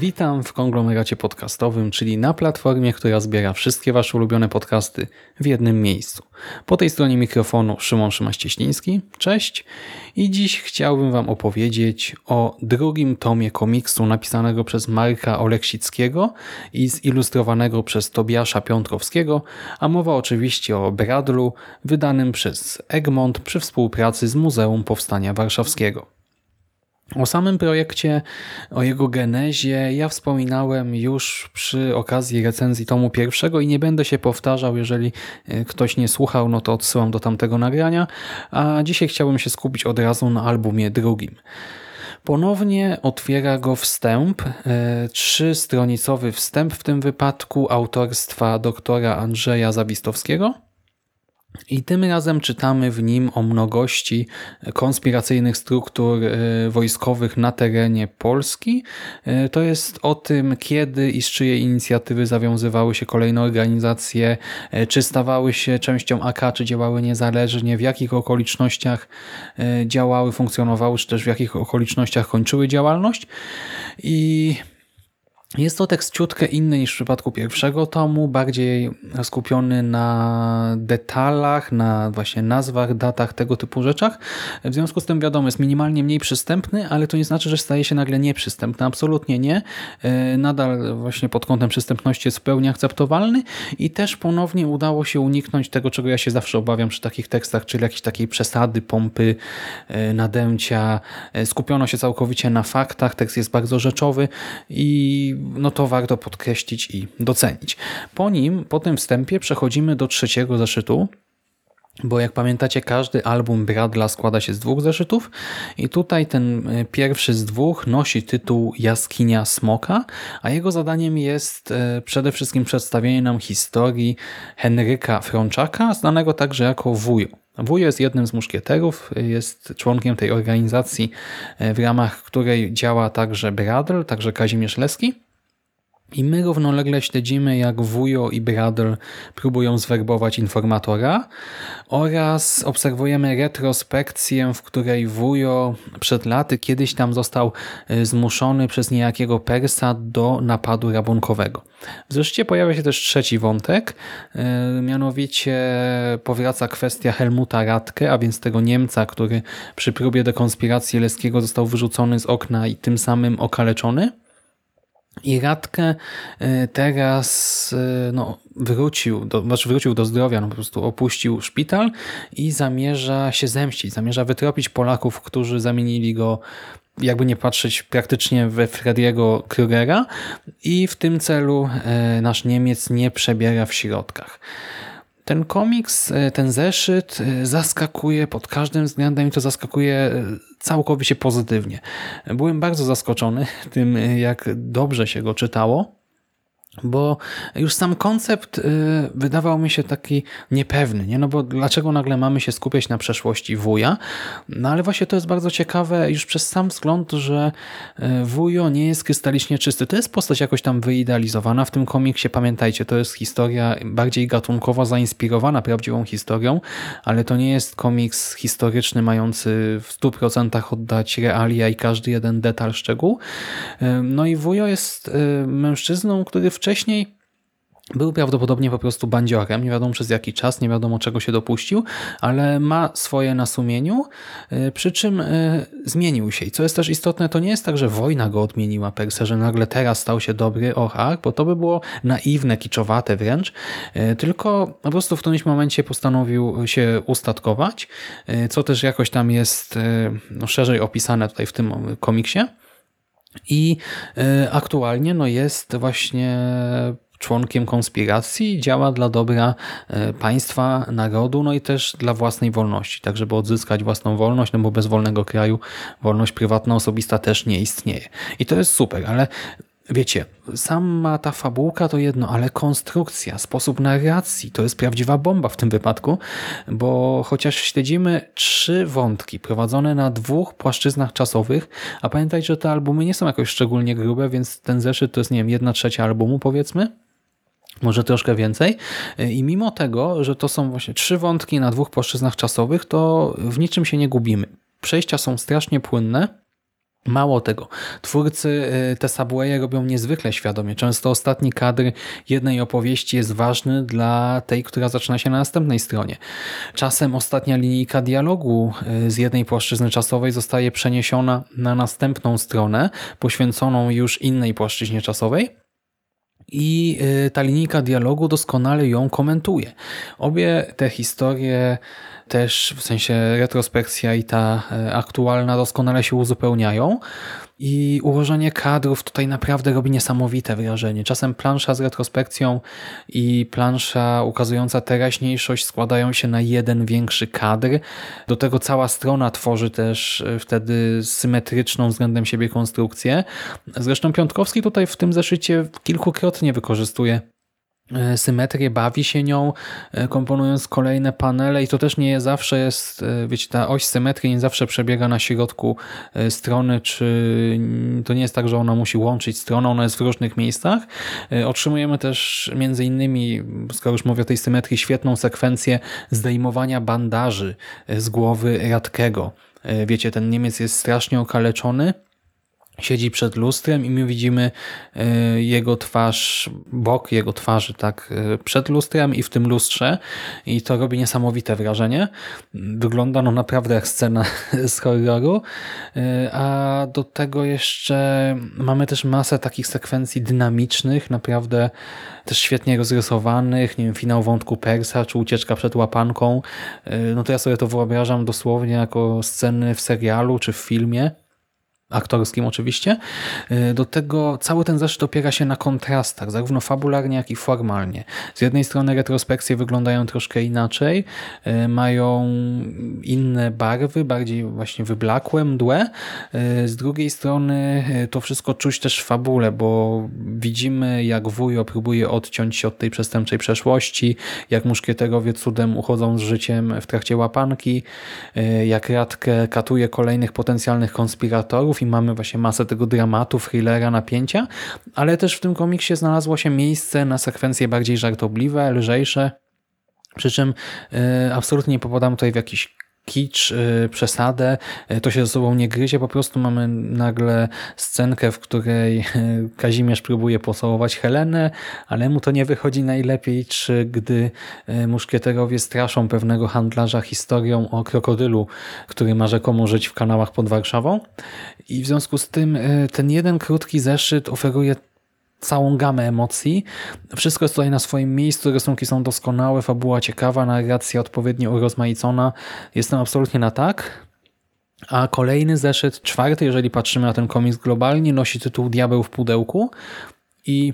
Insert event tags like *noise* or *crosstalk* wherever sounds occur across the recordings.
Witam w konglomeracie podcastowym, czyli na platformie, która zbiera wszystkie Wasze ulubione podcasty w jednym miejscu. Po tej stronie mikrofonu Szymon Szymaś-Cieśliński. Cześć. I dziś chciałbym Wam opowiedzieć o drugim tomie komiksu napisanego przez Marka Oleksickiego i zilustrowanego przez Tobiasza Piątkowskiego, a mowa oczywiście o Bradlu, wydanym przez Egmont przy współpracy z Muzeum Powstania Warszawskiego. O samym projekcie, o jego genezie ja wspominałem już przy okazji recenzji tomu pierwszego i nie będę się powtarzał, jeżeli e, ktoś nie słuchał, no to odsyłam do tamtego nagrania, a dzisiaj chciałbym się skupić od razu na albumie drugim. Ponownie otwiera go wstęp, e, trzystronicowy wstęp w tym wypadku autorstwa doktora Andrzeja Zawistowskiego, i tym razem czytamy w nim o mnogości konspiracyjnych struktur e, wojskowych na terenie Polski. E, to jest o tym, kiedy i z czyjej inicjatywy zawiązywały się kolejne organizacje, e, czy stawały się częścią AK, czy działały niezależnie, w jakich okolicznościach działały, funkcjonowały, czy też w jakich okolicznościach kończyły działalność. I jest to tekst ciutkę inny niż w przypadku pierwszego tomu, bardziej skupiony na detalach, na właśnie nazwach, datach, tego typu rzeczach. W związku z tym wiadomo, jest minimalnie mniej przystępny, ale to nie znaczy, że staje się nagle nieprzystępny. Absolutnie nie. E, nadal właśnie pod kątem przystępności jest w pełni akceptowalny i też ponownie udało się uniknąć tego, czego ja się zawsze obawiam przy takich tekstach, czyli jakiejś takiej przesady, pompy, e, nadęcia. E, skupiono się całkowicie na faktach, tekst jest bardzo rzeczowy i no to warto podkreślić i docenić. Po nim, po tym wstępie przechodzimy do trzeciego zeszytu, bo jak pamiętacie, każdy album Bradla składa się z dwóch zeszytów i tutaj ten e, pierwszy z dwóch nosi tytuł Jaskinia Smoka, a jego zadaniem jest e, przede wszystkim przedstawienie nam historii Henryka Frączaka, znanego także jako Wujo. Wujo jest jednym z muszkieterów, jest członkiem tej organizacji, e, w ramach której działa także Bradl, także Kazimierz Leski. I my równolegle śledzimy, jak Wujo i Bradl próbują zwerbować informatora oraz obserwujemy retrospekcję, w której Wujo przed laty kiedyś tam został e, zmuszony przez niejakiego Persa do napadu rabunkowego. W zeszcie pojawia się też trzeci wątek, e, mianowicie powraca kwestia Helmuta Radke, a więc tego Niemca, który przy próbie dekonspiracji Leskiego został wyrzucony z okna i tym samym okaleczony. I Radkę e, teraz e, no, wrócił, do, znaczy wrócił do zdrowia, no po prostu opuścił szpital i zamierza się zemścić, zamierza wytropić Polaków, którzy zamienili go jakby nie patrzeć praktycznie we Frediego Krugera i w tym celu e, nasz Niemiec nie przebiera w środkach. Ten komiks, e, ten zeszyt e, zaskakuje pod każdym względem i to zaskakuje e, całkowicie pozytywnie. Byłem bardzo zaskoczony *laughs* tym, jak dobrze się go czytało bo już sam koncept y, wydawał mi się taki niepewny, nie? no bo dlaczego nagle mamy się skupiać na przeszłości wuja? No ale właśnie to jest bardzo ciekawe już przez sam wzgląd, że y, wujo nie jest krystalicznie czysty. To jest postać jakoś tam wyidealizowana w tym komiksie, pamiętajcie, to jest historia bardziej gatunkowo zainspirowana prawdziwą historią, ale to nie jest komiks historyczny mający w 100% oddać realia i każdy jeden detal, szczegół. Y, no i wujo jest mężczyzną, który wcześniej wcześniej był prawdopodobnie po prostu bandziorem, nie wiadomo przez jaki czas, nie wiadomo czego się dopuścił, ale ma swoje na sumieniu, y, przy czym y, zmienił się. I co jest też istotne, to nie jest tak, że wojna go odmieniła per se, że nagle teraz stał się dobry och, bo to by było naiwne, kiczowate wręcz, y, tylko po prostu w którymś momencie postanowił się ustatkować, co też jakoś tam jest no, szerzej opisane tutaj w tym komiksie. I aktualnie no jest właśnie członkiem konspiracji, działa dla dobra e, państwa, narodu, no i też dla własnej wolności, tak żeby odzyskać własną wolność, no bo bez wolnego kraju wolność prywatna, osobista też nie istnieje. I to jest super, ale Wiecie, sama ta fabułka to jedno, ale konstrukcja, sposób narracji to jest prawdziwa bomba w tym wypadku, bo chociaż śledzimy trzy wątki prowadzone na dwóch płaszczyznach czasowych, a pamiętajcie, że te albumy nie są jakoś szczególnie grube, więc ten zeszyt to jest, nie wiem, jedna trzecia albumu powiedzmy, może troszkę więcej. I mimo tego, że to są właśnie trzy wątki na dwóch płaszczyznach czasowych, to w niczym się nie gubimy. Przejścia są strasznie płynne, Mało tego, twórcy y, te subwaye robią niezwykle świadomie. Często ostatni kadr jednej opowieści jest ważny dla tej, która zaczyna się na następnej stronie. Czasem ostatnia linijka dialogu y, z jednej płaszczyzny czasowej zostaje przeniesiona na następną stronę, poświęconą już innej płaszczyźnie czasowej, i y, ta linijka dialogu doskonale ją komentuje. Obie te historie też w sensie retrospekcja i ta e, aktualna doskonale się uzupełniają i ułożenie kadrów tutaj naprawdę robi niesamowite wrażenie. Czasem plansza z retrospekcją i plansza ukazująca teraźniejszość składają się na jeden większy kadr. Do tego cała strona tworzy też e, wtedy symetryczną względem siebie konstrukcję. Zresztą Piątkowski tutaj w tym zeszycie kilkukrotnie wykorzystuje symetrię, bawi się nią, e, komponując kolejne panele i to też nie zawsze jest, e, wiecie, ta oś symetrii nie zawsze przebiega na środku strony, czy to nie jest tak, że ona musi łączyć stronę, ona jest w różnych miejscach. Otrzymujemy też między innymi, skoro już mówię o tej symetrii, świetną sekwencję zdejmowania bandaży z głowy Radkego. Wiecie, ten Niemiec jest strasznie okaleczony, siedzi przed lustrem i my widzimy e, jego twarz, bok jego twarzy tak e, przed lustrem i w tym lustrze i to robi niesamowite wrażenie. Wygląda no naprawdę jak scena *laughs* z horroru, e, a do tego jeszcze mamy też masę takich sekwencji dynamicznych, naprawdę też świetnie rozrysowanych, nie wiem, finał wątku Persa, czy ucieczka przed łapanką. No to ja sobie to wyobrażam dosłownie jako sceny w serialu, czy w filmie aktorskim oczywiście. Y, do tego cały ten zeszyt opiera się na kontrastach, zarówno fabularnie, jak i formalnie. Z jednej strony retrospekcje wyglądają troszkę inaczej, y, mają inne barwy, bardziej właśnie wyblakłe, mdłe. Y, z drugiej strony to wszystko czuć też w fabule, bo widzimy jak wujo próbuje odciąć się od tej przestępczej przeszłości, jak muszkieterowie cudem uchodzą z życiem w trakcie łapanki, jak Radkę katuje kolejnych potencjalnych konspiratorów, i mamy właśnie masę tego dramatu, thrillera, napięcia, ale też w tym komiksie znalazło się miejsce na sekwencje bardziej żartobliwe, lżejsze, przy czym y, absolutnie nie popadam tutaj w jakiś kicz, y, przesadę, y, to się ze sobą nie gryzie, po prostu mamy nagle scenkę, w której y, Kazimierz próbuje pocałować Helenę, ale mu to nie wychodzi najlepiej, czy gdy muszkieterowie straszą pewnego handlarza historią o krokodylu, który ma rzekomo żyć w kanałach pod Warszawą. I w związku z tym ten jeden krótki zeszyt oferuje całą gamę emocji. Wszystko jest tutaj na swoim miejscu, rysunki są doskonałe, fabuła ciekawa, narracja odpowiednio urozmaicona. Jestem absolutnie na tak. A kolejny zeszyt, czwarty, jeżeli patrzymy na ten komiks globalnie, nosi tytuł Diabeł w pudełku i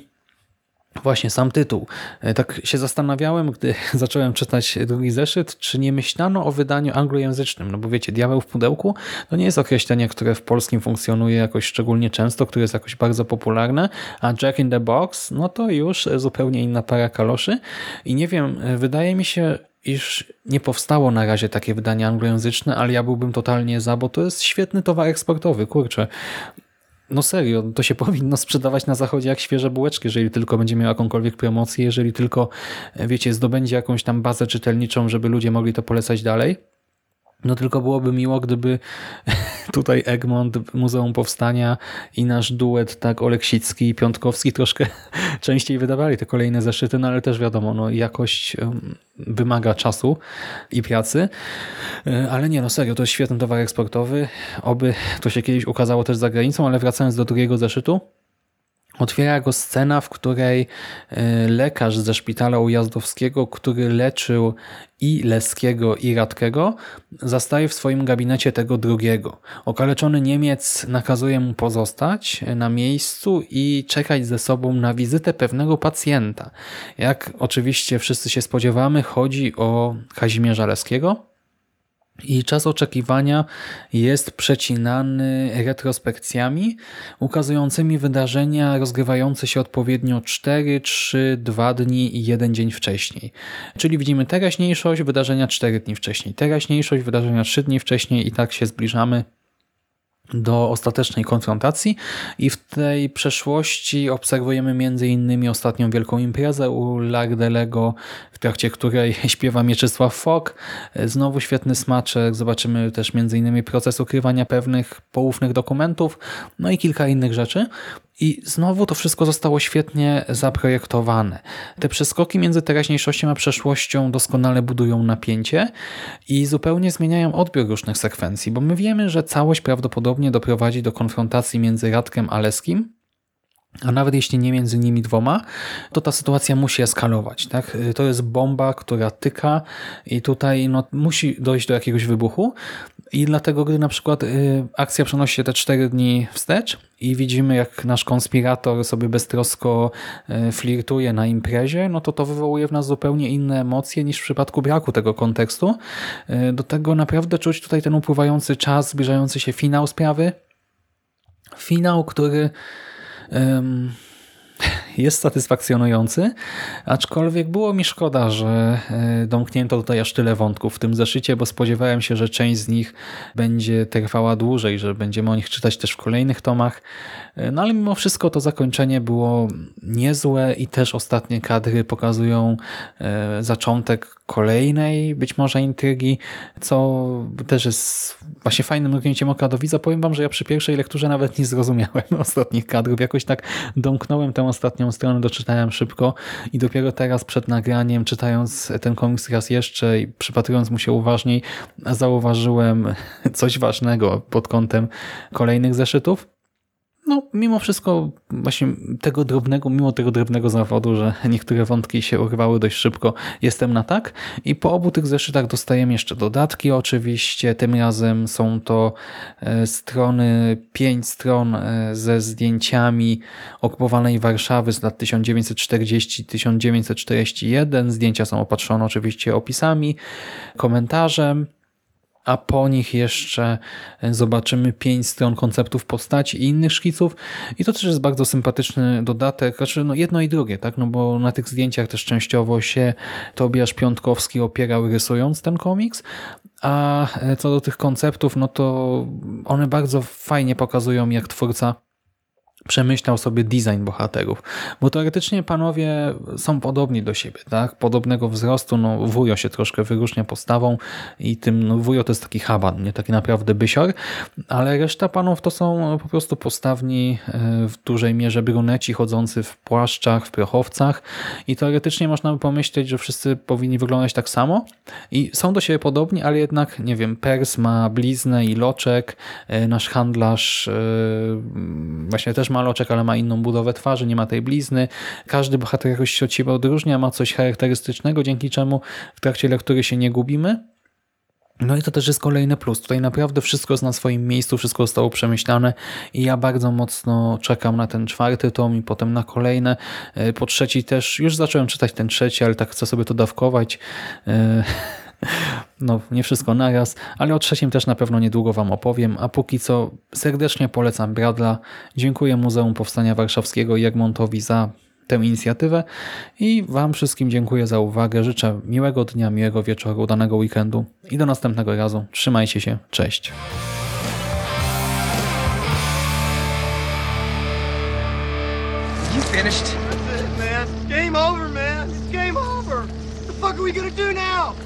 Właśnie sam tytuł. E, tak się zastanawiałem, gdy *laughs* zacząłem czytać drugi zeszyt, czy nie myślano o wydaniu anglojęzycznym. No bo wiecie, diabeł w pudełku to nie jest określenie, które w polskim funkcjonuje jakoś szczególnie często, które jest jakoś bardzo popularne, a Jack in the Box, no to już zupełnie inna para kaloszy. I nie wiem, e, wydaje mi się, iż nie powstało na razie takie wydanie anglojęzyczne, ale ja byłbym totalnie za, bo to jest świetny towar eksportowy, kurczę. No serio, to się *laughs* powinno sprzedawać na zachodzie jak świeże bułeczki, jeżeli tylko będzie miał jakąkolwiek promocję, jeżeli tylko, wiecie, zdobędzie jakąś tam bazę czytelniczą, żeby ludzie mogli to polecać dalej. No tylko byłoby miło, gdyby *laughs* tutaj Egmont, Muzeum Powstania i nasz duet, tak Oleksicki i Piątkowski troszkę *laughs* częściej wydawali te kolejne zeszyty, no ale też wiadomo, no jakość wymaga czasu i pracy. E, ale nie, no serio, to jest świetny towar eksportowy. Oby to się kiedyś ukazało też za granicą, ale wracając do drugiego zeszytu, Otwiera go scena, w której e, lekarz ze szpitala ujazdowskiego, który leczył i Leskiego i Radkego, zastaje w swoim gabinecie tego drugiego. Okaleczony Niemiec nakazuje mu pozostać na miejscu i czekać ze sobą na wizytę pewnego pacjenta. Jak oczywiście wszyscy się spodziewamy, chodzi o Kazimierza Leskiego, i czas oczekiwania jest przecinany retrospekcjami ukazującymi wydarzenia rozgrywające się odpowiednio 4, 3, 2 dni i 1 dzień wcześniej. Czyli widzimy teraźniejszość, wydarzenia 4 dni wcześniej, teraźniejszość, wydarzenia 3 dni wcześniej i tak się zbliżamy do ostatecznej konfrontacji i w tej przeszłości obserwujemy innymi ostatnią wielką imprezę u Lardelego, w trakcie której *laughs* śpiewa Mieczysław Fok. Znowu świetny smaczek. Zobaczymy też innymi proces ukrywania pewnych poufnych dokumentów, no i kilka innych rzeczy. I znowu to wszystko zostało świetnie zaprojektowane. Te przeskoki między teraźniejszością a przeszłością doskonale budują napięcie i zupełnie zmieniają odbiór różnych sekwencji, bo my wiemy, że całość prawdopodobnie doprowadzi do konfrontacji między Radkiem a Leskim, a nawet jeśli nie między nimi dwoma, to ta sytuacja musi eskalować. Tak? To jest bomba, która tyka i tutaj no, musi dojść do jakiegoś wybuchu. I dlatego, gdy na przykład y, akcja przenosi się te cztery dni wstecz i widzimy, jak nasz konspirator sobie beztrosko y, flirtuje na imprezie, no to to wywołuje w nas zupełnie inne emocje niż w przypadku braku tego kontekstu. Y, do tego naprawdę czuć tutaj ten upływający czas, zbliżający się finał sprawy. Finał, który Ym, jest satysfakcjonujący, aczkolwiek było mi szkoda, że e, domknięto tutaj aż tyle wątków w tym zeszycie, bo spodziewałem się, że część z nich będzie trwała dłużej, że będziemy o nich czytać też w kolejnych tomach. E, no ale mimo wszystko to zakończenie było niezłe i też ostatnie kadry pokazują e, zaczątek kolejnej być może intrygi, co też jest właśnie fajnym mrugnięciem oka do widza. Powiem wam, że ja przy pierwszej lekturze nawet nie zrozumiałem *laughs* ostatnich kadrów. Jakoś tak domknąłem tę ostatnią stronę, doczytałem szybko i dopiero teraz przed nagraniem, czytając ten komiks raz jeszcze i przypatrując mu się uważniej, zauważyłem coś ważnego pod kątem kolejnych zeszytów no, mimo wszystko właśnie tego drobnego, mimo tego drobnego zawodu, że niektóre wątki się urwały dość szybko, jestem na tak. I po obu tych zeszytach dostajemy jeszcze dodatki oczywiście. Tym razem są to e, strony, pięć stron e, ze zdjęciami okupowanej Warszawy z lat 1940-1941. Zdjęcia są opatrzone oczywiście opisami, komentarzem a po nich jeszcze zobaczymy pięć stron konceptów postaci i innych szkiców. I to też jest bardzo sympatyczny dodatek, znaczy no jedno i drugie, tak, no bo na tych zdjęciach też częściowo się Tobiasz Piątkowski opierał rysując ten komiks, a co do tych konceptów, no to one bardzo fajnie pokazują jak twórca przemyślał sobie design bohaterów. Bo teoretycznie panowie są podobni do siebie, tak? Podobnego wzrostu, no wujo się troszkę wyróżnia postawą i tym, no wujo to jest taki haban, nie taki naprawdę bysior, ale reszta panów to są po prostu postawni e, w dużej mierze bruneci chodzący w płaszczach, w prochowcach i teoretycznie można by pomyśleć, że wszyscy powinni wyglądać tak samo i są do siebie podobni, ale jednak, nie wiem, Pers ma bliznę i loczek, e, nasz handlarz e, właśnie też ma maloczek, ale ma inną budowę twarzy, nie ma tej blizny. Każdy bohater jakoś się od siebie odróżnia, ma coś charakterystycznego, dzięki czemu w trakcie lektury się nie gubimy. No i to też jest kolejny plus. Tutaj naprawdę wszystko jest na swoim miejscu, wszystko zostało przemyślane i ja bardzo mocno czekam na ten czwarty tom i potem na kolejne. E, po trzeci też, już zacząłem czytać ten trzeci, ale tak chcę sobie to dawkować. *laughs* No, nie wszystko naraz, ale o trzecim też na pewno niedługo Wam opowiem, a póki co serdecznie polecam Bradla. Dziękuję Muzeum Powstania Warszawskiego i Egmontowi za tę inicjatywę i Wam wszystkim dziękuję za uwagę. Życzę miłego dnia, miłego wieczoru, udanego weekendu i do następnego razu. Trzymajcie się, cześć. You finished? That's it, man. Game over, man. It's game over. What the fuck are we gonna do now?